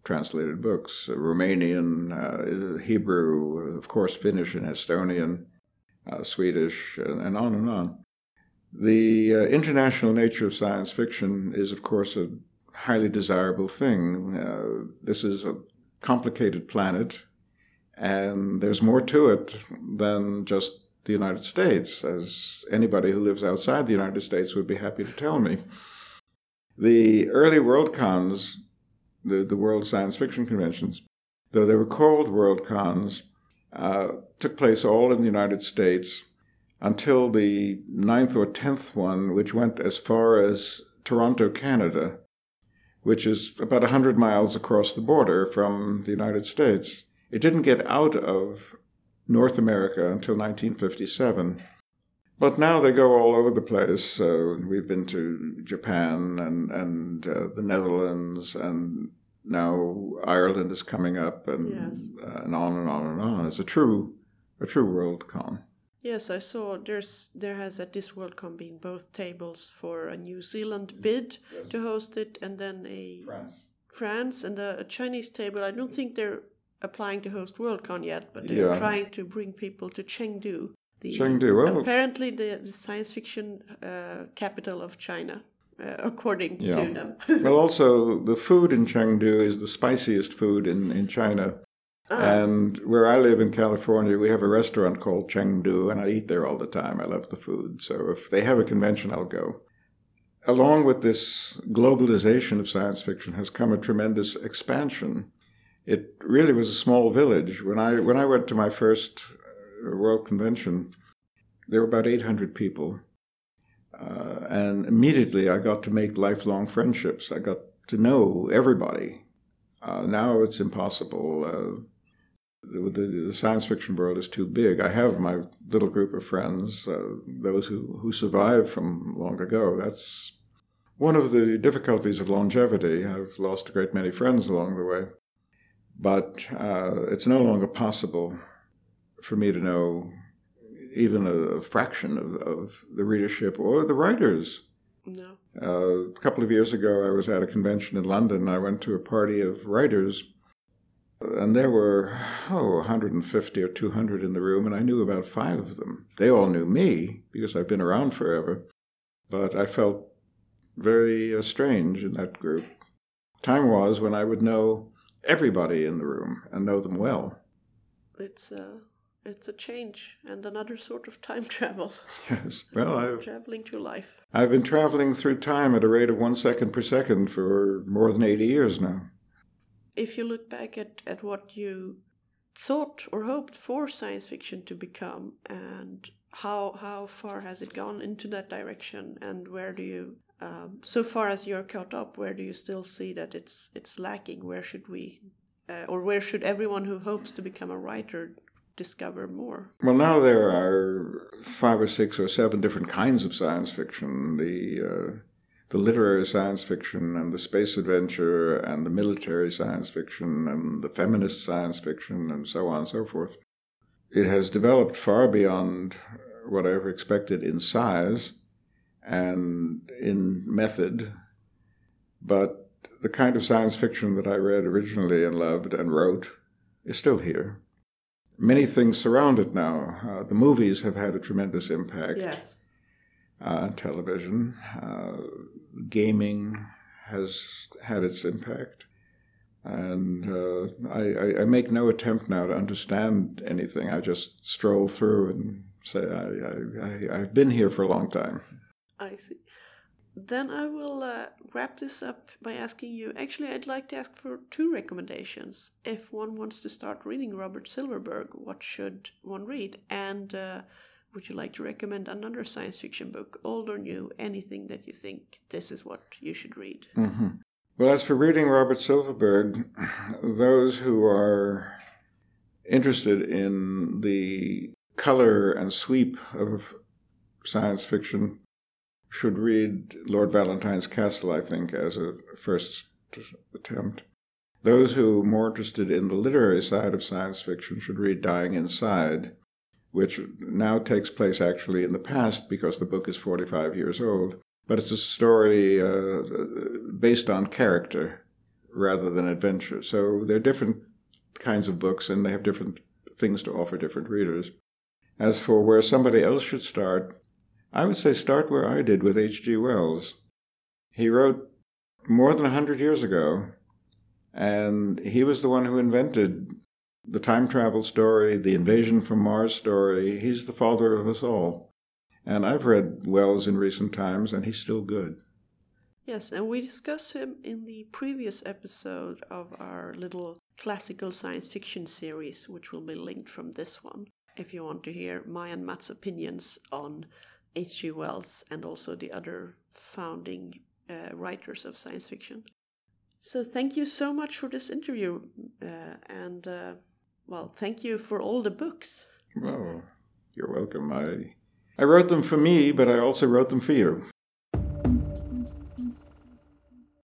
translated books uh, Romanian, uh, Hebrew, of course, Finnish and Estonian, uh, Swedish, and, and, on and on. The uh, international nature of science fiction is, of course, a highly desirable thing. Uh, this is a complicated planet, and there's more to it than just the United States, as anybody who lives outside the United States would be happy to tell me. The early World Cons, the, the World Science Fiction Conventions, though they were called World Cons, uh, took place all in the United States until the ninth or tenth one, which went as far as Toronto, Canada, which is about 100 miles across the border from the United States. It didn't get out of North America until 1957. But now they go all over the place. Uh, we've been to Japan and, and uh, the Netherlands, and now Ireland is coming up, and, Yes. uh, and on and on and on. It's a true, a true world con. Yes, I saw there's there has at this WorldCon been both tables for a New Zealand bid to host it and then a France and a, a Chinese table. I don't think they're applying to host WorldCon yet, but they're Yeah. trying to bring people to Chengdu. The, Chengdu, well- apparently the, the science fiction uh, capital of China, uh, according Yeah. to them. well, also, the food in Chengdu is the spiciest food in, in China. And where I live in California, we have a restaurant called Chengdu, and I eat there all the time. I love the food. So if they have a convention, I'll go. Along with this globalization of science fiction has come a tremendous expansion. It really was a small village. When I, when I went to my first uh, World Convention, there were about 800 people. Uh, and immediately I got to make lifelong friendships. I got to know everybody. Uh, now it's impossible. Uh, the, the, the science fiction world is too big. I have my little group of friends, uh, those who, who survived from long ago. That's one of the difficulties of longevity. I've lost a great many friends along the way. But uh, it's no longer possible for me to know even a, a fraction of, of the readership or the writers. no. Uh, a couple of years ago, I was at a convention in London. I went to a party of writers, and there were, oh, 150 or 200 in the room, and I knew about five of them. They all knew me because I've been around forever, but I felt very uh, strange in that group. Time was when I would know everybody in the room and know them well. It's a it's a change and another sort of time travel, Yes. Well, I've, traveling through life. I've been traveling through time at a rate of one second per second for more than 80 years now. if you look back at, at what you thought or hoped for science fiction to become and how how far has it gone into that direction and where do you um, so far as you're caught up where do you still see that it's it's lacking where should we uh, or where should everyone who hopes to become a writer discover more Well, now there are five or six or seven different kinds of science fiction. The uh, the literary science fiction and the space adventure and the military science fiction and the feminist science fiction and so on and so forth. It has developed far beyond what I ever expected in size and in method, but the kind of science fiction that I read originally and loved and wrote is still here many things surround it now. Uh, the movies have had a tremendous impact yes uh, television. Uh, gaming has had its impact. And uh, I, I, I make no attempt now to understand anything. I just stroll through and say, I, I, I, I've been here for a long time. I see. Then I will uh, wrap this up by asking you. Actually, I'd like to ask for two recommendations. If one wants to start reading Robert Silverberg, what should one read? And uh, would you like to recommend another science fiction book, old or new, anything that you think this is what you should read? hmm Well, as for reading Robert Silverberg, those who are interested in the color and sweep of science fiction should read Lord Valentine's Castle, I think, as a first attempt. Those who are more interested in the literary side of science fiction should read Dying Inside, which now takes place actually in the past because the book is 45 years old. But it's a story uh, based on character. rather than adventure. So they're different kinds of books and they have different things to offer different readers. As for where somebody else should start, I would say start where I did with H.G. Wells. He wrote more than a hundred years ago, and he was the one who invented the time travel story, the invasion from Mars story. He's the father of us all. And I've read Wells in recent times, and he's still good. Yes, and we discussed him in the previous episode of our little classical science fiction series, which will be linked from this one, if you want to hear my and Matt's opinions on H.G. Wells and also the other founding uh, writers of science fiction. So, thank you so much for this interview, uh, and uh, well, thank you for all the books. Well, you're welcome. I I wrote them for me, but I also wrote them for you.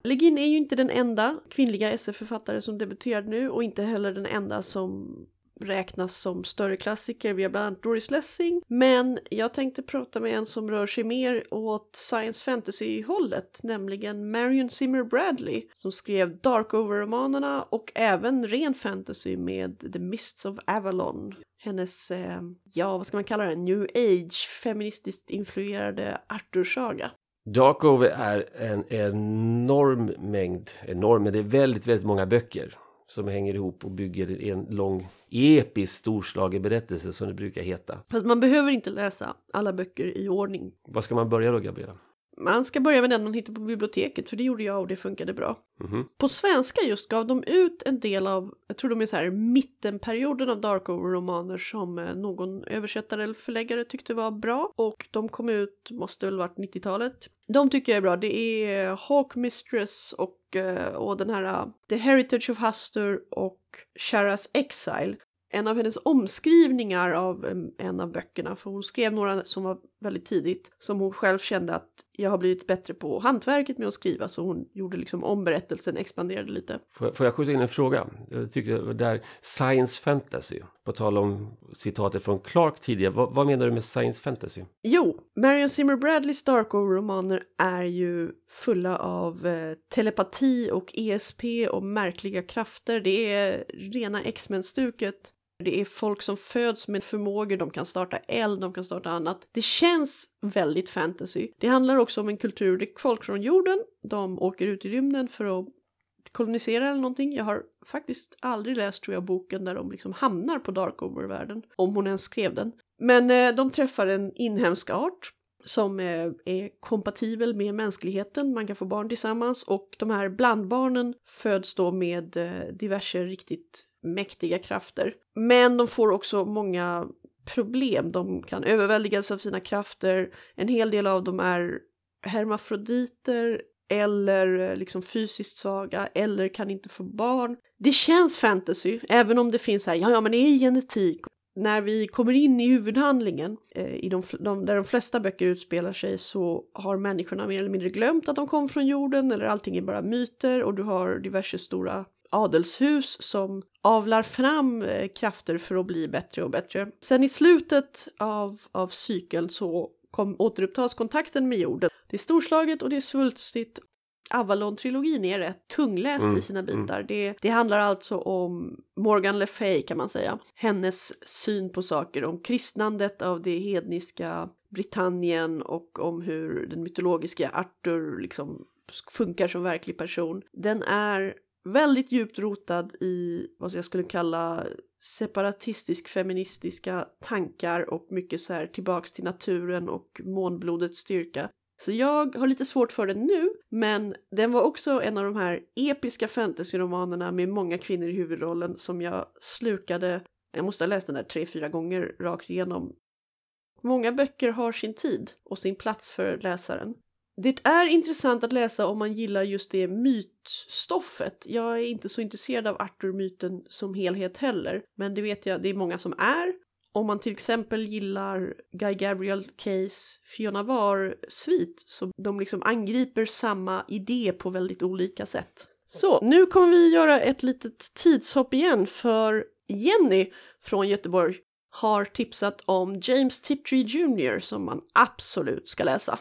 Legin är ju inte den enda kvinnliga SF-författare som debuterade nu och inte heller den enda som räknas som större klassiker. Vi har bland annat Doris Lessing. Men jag tänkte prata med en som rör sig mer åt science fantasy-hållet, nämligen Marion Zimmer Bradley som skrev Darkover-romanerna och även ren fantasy med The Mists of Avalon. Hennes, eh, ja vad ska man kalla det, new age feministiskt influerade Arthur-saga. Darkover är en enorm mängd, enorm, men det är väldigt, väldigt många böcker som hänger ihop och bygger en lång episk storslagen berättelse som det brukar heta. Fast man behöver inte läsa alla böcker i ordning. Var ska man börja då, Gabriella? Man ska börja med den man hittar på biblioteket, för det gjorde jag och det funkade bra. Mhm. På svenska just gav de ut en del av, jag tror de är så här mittenperioden av Darkover-romaner som eh, någon översättare eller förläggare tyckte var bra. Och de kom ut, måste väl varit 90-talet. De tycker jag är bra. Det är eh, Hawk Mistress och, eh, och den här eh, The Heritage of Huster och Sharas Exile. En av hennes omskrivningar av en av böckerna, för hon skrev några som var väldigt tidigt, som hon själv kände att jag har blivit bättre på hantverket med att skriva, så hon gjorde liksom om berättelsen, expanderade lite. Får jag, får jag skjuta in en fråga? Jag var där science fantasy, på tal om citatet från Clark tidigare. Vad, vad menar du med science fantasy? Jo, Marion Zimmer Bradleys Darkover-romaner är ju fulla av eh, telepati och ESP och märkliga krafter. Det är rena X-Men-stuket. Det är folk som föds med förmågor, de kan starta eld, de kan starta annat. Det känns väldigt fantasy. Det handlar också om en kultur, det är folk från jorden, de åker ut i rymden för att kolonisera eller någonting. Jag har faktiskt aldrig läst tror jag boken där de liksom hamnar på Darkover-världen, om hon ens skrev den. Men eh, de träffar en inhemsk art som eh, är kompatibel med mänskligheten, man kan få barn tillsammans och de här blandbarnen föds då med eh, diverse riktigt mäktiga krafter. Men de får också många problem, de kan överväldigas av sina krafter, en hel del av dem är hermafroditer eller eh, liksom fysiskt svaga eller kan inte få barn. Det känns fantasy, även om det finns här, ja, ja men det är genetik. När vi kommer in i huvudhandlingen, eh, i de, de, där de flesta böcker utspelar sig, så har människorna mer eller mindre glömt att de kom från jorden eller allting är bara myter och du har diverse stora adelshus som avlar fram eh, krafter för att bli bättre och bättre. Sen i slutet av, av cykeln så kom, återupptas kontakten med jorden. Det är storslaget och det är svulstigt. Avalon-trilogin är rätt tungläst Mm, i sina bitar. Det, det handlar alltså om Morgan Le Fay kan man säga. Hennes syn på saker, om kristnandet av det hedniska Britannien och om hur den mytologiska Arthur liksom funkar som verklig person. Den är väldigt djupt rotad i vad jag skulle kalla separatistisk feministiska tankar och mycket så här tillbaks till naturen och månblodets styrka. Så jag har lite svårt för den nu, men den var också en av de här episka fantasyromanerna med många kvinnor i huvudrollen som jag slukade. Jag måste ha läst den där tre, fyra gånger rakt igenom. Många böcker har sin tid och sin plats för läsaren. Det är intressant att läsa om man gillar just det mytstoffet. Jag är inte så intresserad av Arthur-myten som helhet heller, men det vet jag det är många som är. Om man till exempel gillar Guy Gabriel Case Fiona Var-svit så de liksom angriper samma idé på väldigt olika sätt. Så, nu kommer vi göra ett litet tidshopp igen för Jenny från Göteborg har tipsat om James Tiptree Jr som man absolut ska läsa.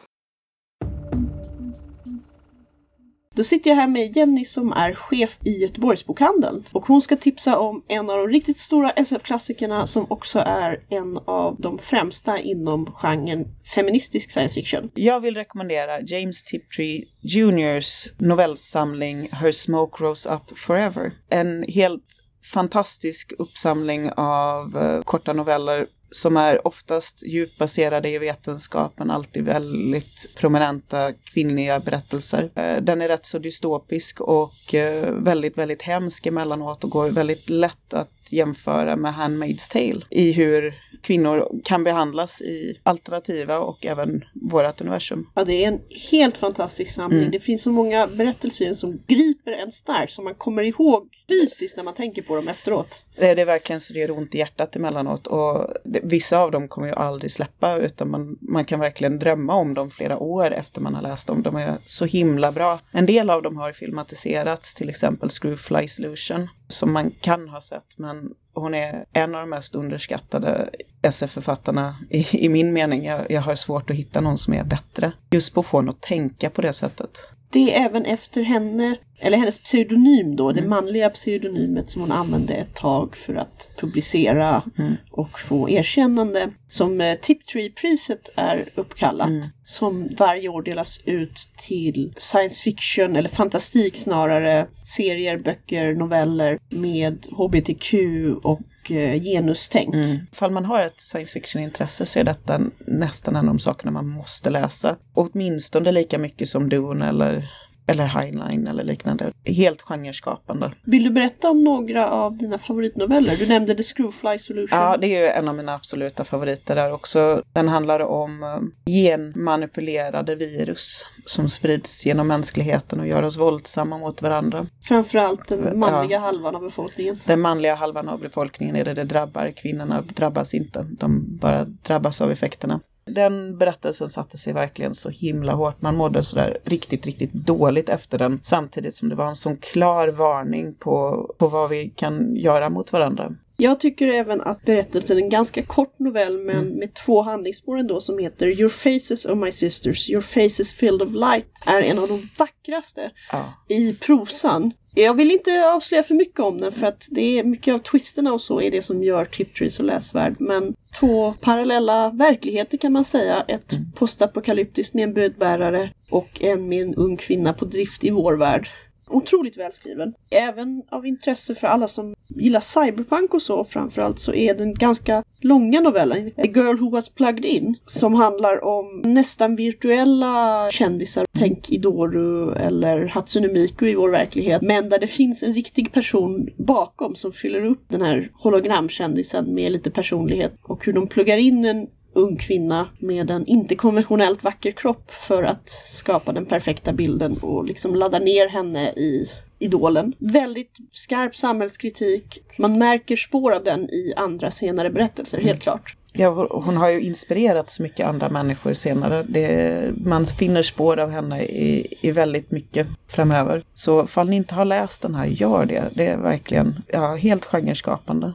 Då sitter jag här med Jenny som är chef i Göteborgsbokhandeln. Och hon ska tipsa om en av de riktigt stora SF-klassikerna som också är en av de främsta inom genren feministisk science fiction. Jag vill rekommendera James Tiptree Juniors novellsamling Her Smoke Rose Up Forever. En helt fantastisk uppsamling av uh, korta noveller som är oftast djupt baserade i vetenskapen, alltid väldigt prominenta kvinnliga berättelser. Eh, den är rätt så dystopisk och eh, väldigt, väldigt hemsk emellanåt och går väldigt lätt att jämföra med Handmaid's Tale i hur kvinnor kan behandlas i alternativa och även vårat universum. Ja, det är en helt fantastisk samling. Mm. Det finns så många berättelser som griper en starkt som man kommer ihåg fysiskt när man tänker på dem efteråt. Det är verkligen så det gör ont i hjärtat emellanåt och det, vissa av dem kommer ju aldrig släppa utan man, man kan verkligen drömma om dem flera år efter man har läst dem. De är så himla bra. En del av dem har filmatiserats, till exempel Screwfly Solution som man kan ha sett men hon är en av de mest underskattade SF-författarna i, i, min mening. Jag, jag har svårt att hitta någon som är bättre. Just på att få henne att tänka på det sättet. Det är även efter henne, eller hennes pseudonym då, mm. det manliga pseudonymet som hon använde ett tag för att publicera mm. och få erkännande. Som eh, Tiptree-priset är uppkallat. Mm. Som varje år delas ut till science fiction, eller fantastik snarare, serier, böcker, noveller med hbtq och eh, genustänk. Mm. Ifall man har ett science fiction-intresse så är detta nästan en av de sakerna man måste läsa. Åtminstone lika mycket som Dune eller eller Highline eller liknande. Helt genreskapande. Vill du berätta om några av dina favoritnoveller? Du nämnde The Screwfly Solution. Ja, det är ju en av mina absoluta favoriter där också. Den handlar om eh, genmanipulerade virus som sprids genom mänskligheten och gör oss våldsamma mot varandra. Framförallt den manliga ja. halvan av befolkningen. Den manliga halvan av befolkningen är det det drabbar. Kvinnorna drabbas inte. De bara drabbas av effekterna. Den berättelsen satte sig verkligen så himla hårt. Man mådde sådär riktigt, riktigt dåligt efter den. Samtidigt som det var en sån klar varning på, på vad vi kan göra mot varandra. Jag tycker även att berättelsen, en ganska kort novell men mm. med två handlingsspår ändå som heter Your faces of my sisters, Your faces filled of light är en av de vackraste ja. i prosan. Jag vill inte avslöja för mycket om den för att det är mycket av twisterna och så är det som gör Tiptree så läsvärd. Men två parallella verkligheter kan man säga. Ett mm. postapokalyptiskt med en budbärare och en med en ung kvinna på drift i vår värld. Otroligt välskriven. Även av intresse för alla som gillar cyberpunk och så framförallt så är den ganska långa novellen A Girl Who Was Plugged In som handlar om nästan virtuella kändisar. Tänk Idoru eller Hatsune Miku i vår verklighet. Men där det finns en riktig person bakom som fyller upp den här hologramkändisen med lite personlighet. Och hur de pluggar in en ung kvinna med en inte konventionellt vacker kropp för att skapa den perfekta bilden och liksom ladda ner henne i idolen. Väldigt skarp samhällskritik. Man märker spår av den i andra senare berättelser, helt klart. Ja, hon har ju inspirerat så mycket andra människor senare. Det, man finner spår av henne i, i väldigt mycket framöver. Så fall ni inte har läst den här, gör det. Det är verkligen ja, helt genreskapande.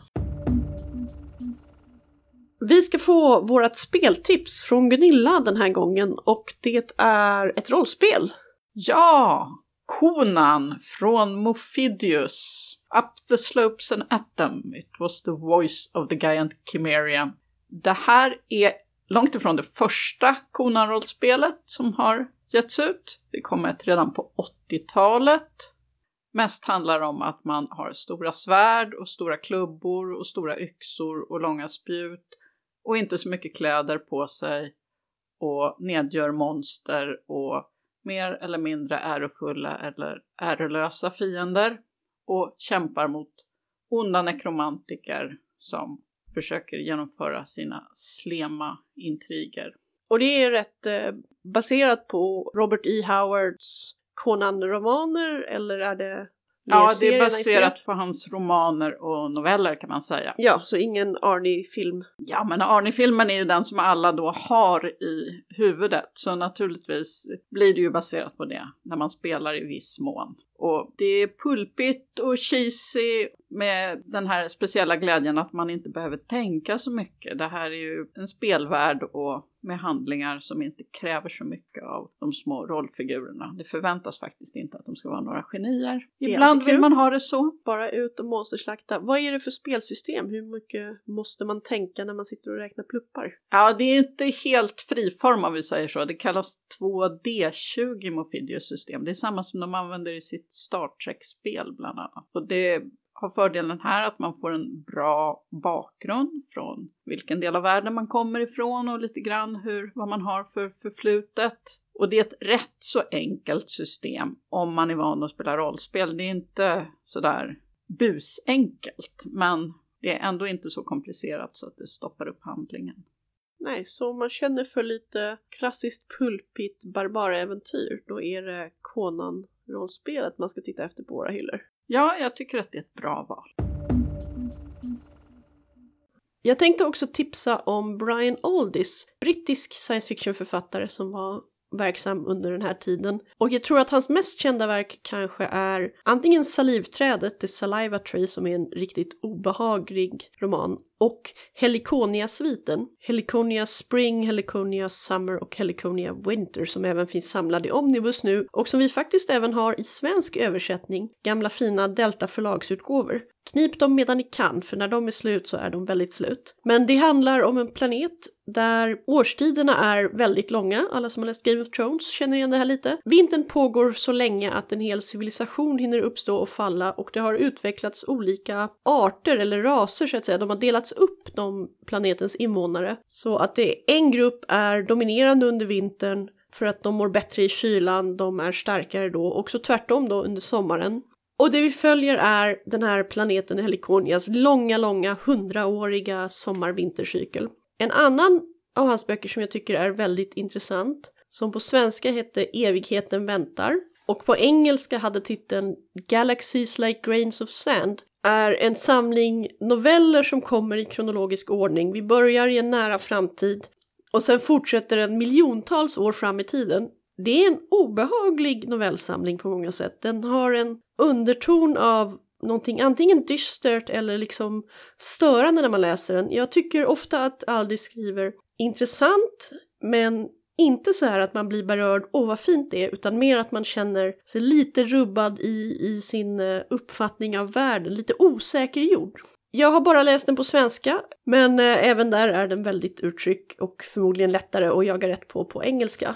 Vi ska få vårt speltips från Gunilla den här gången och det är ett rollspel. Ja! Konan från Mofidius. Up the slopes and at them. It was the voice of the giant Chimeria. Det här är långt ifrån det första Konan-rollspelet som har getts ut. Det kom ett redan på 80-talet. Mest handlar det om att man har stora svärd och stora klubbor och stora yxor och långa spjut och inte så mycket kläder på sig och nedgör monster och mer eller mindre ärofulla eller ärelösa fiender och kämpar mot onda nekromantiker som försöker genomföra sina slema intriger. Och det är rätt eh, baserat på Robert E. Howards Conan-romaner eller är det Ja, det är baserat på hans romaner och noveller kan man säga. Ja, så ingen Arnie-film. Ja, men Arnie-filmen är ju den som alla då har i huvudet, så naturligtvis blir det ju baserat på det när man spelar i viss mån. Och det är pulpigt och cheesy, med den här speciella glädjen att man inte behöver tänka så mycket. Det här är ju en spelvärld och med handlingar som inte kräver så mycket av de små rollfigurerna. Det förväntas faktiskt inte att de ska vara några genier. Ibland vill man ha det så. Bara ut och monsterslakta. Vad är det för spelsystem? Hur mycket måste man tänka när man sitter och räknar pluppar? Ja, det är inte helt friform om vi säger så. Det kallas 2D20 Mofidius system. Det är samma som de använder i sitt Star Trek-spel bland annat. Och det har fördelen här att man får en bra bakgrund från vilken del av världen man kommer ifrån och lite grann hur, vad man har för förflutet. Och det är ett rätt så enkelt system om man är van att spela rollspel. Det är inte sådär busenkelt, men det är ändå inte så komplicerat så att det stoppar upp handlingen. Nej, så om man känner för lite klassiskt pulpigt barbaräventyr, då är det Conan-rollspelet man ska titta efter på våra hyllor. Ja, jag tycker att det är ett bra val. Jag tänkte också tipsa om Brian Aldiss, brittisk science fiction-författare som var verksam under den här tiden. Och jag tror att hans mest kända verk kanske är antingen Salivträdet, The Saliva Tree, som är en riktigt obehaglig roman, och Heliconia-sviten. Heliconia Spring, Heliconia Summer och Heliconia Winter som även finns samlad i Omnibus nu och som vi faktiskt även har i svensk översättning, gamla fina Delta förlagsutgåvor. Knip dem medan ni kan, för när de är slut så är de väldigt slut. Men det handlar om en planet där årstiderna är väldigt långa. Alla som har läst Game of Thrones känner igen det här lite. Vintern pågår så länge att en hel civilisation hinner uppstå och falla och det har utvecklats olika arter eller raser så att säga. De har delats upp, de planetens invånare. Så att det en grupp är dominerande under vintern för att de mår bättre i kylan, de är starkare då, också tvärtom då under sommaren. Och det vi följer är den här planeten Helikonias långa, långa hundraåriga sommar-vintercykel. En annan av hans böcker som jag tycker är väldigt intressant, som på svenska hette Evigheten väntar och på engelska hade titeln Galaxies like grains of sand, är en samling noveller som kommer i kronologisk ordning. Vi börjar i en nära framtid och sen fortsätter den miljontals år fram i tiden. Det är en obehaglig novellsamling på många sätt. Den har en underton av någonting antingen dystert eller liksom störande när man läser den. Jag tycker ofta att Aldi skriver intressant men inte så här att man blir berörd, åh vad fint det är, utan mer att man känner sig lite rubbad i, i sin eh, uppfattning av världen, lite osäkergjord. Jag har bara läst den på svenska, men eh, även där är den väldigt uttryck och förmodligen lättare att jaga rätt på på engelska.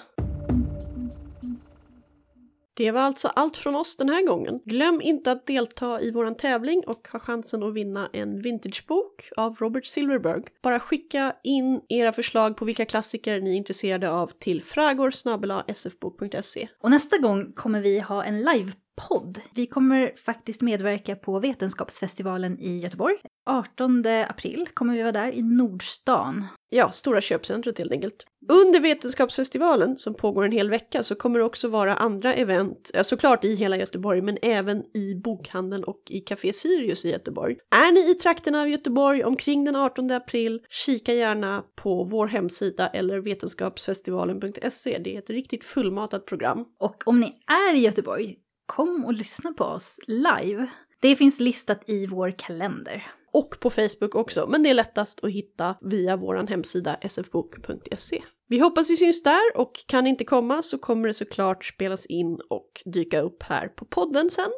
Det var alltså allt från oss den här gången. Glöm inte att delta i vår tävling och ha chansen att vinna en vintagebok av Robert Silverberg. Bara skicka in era förslag på vilka klassiker ni är intresserade av till fragor.sfbok.se. Och nästa gång kommer vi ha en live livepodd. Vi kommer faktiskt medverka på Vetenskapsfestivalen i Göteborg. 18 april kommer vi vara där i Nordstan. Ja, stora köpcentret helt enkelt. Under Vetenskapsfestivalen, som pågår en hel vecka, så kommer det också vara andra event, såklart i hela Göteborg, men även i bokhandeln och i Café Sirius i Göteborg. Är ni i trakterna av Göteborg omkring den 18 april, kika gärna på vår hemsida eller vetenskapsfestivalen.se. Det är ett riktigt fullmatat program. Och om ni är i Göteborg, kom och lyssna på oss live. Det finns listat i vår kalender och på Facebook också, men det är lättast att hitta via vår hemsida sfbok.se. Vi hoppas vi syns där och kan inte komma så kommer det såklart spelas in och dyka upp här på podden sen.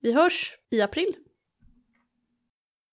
Vi hörs i april!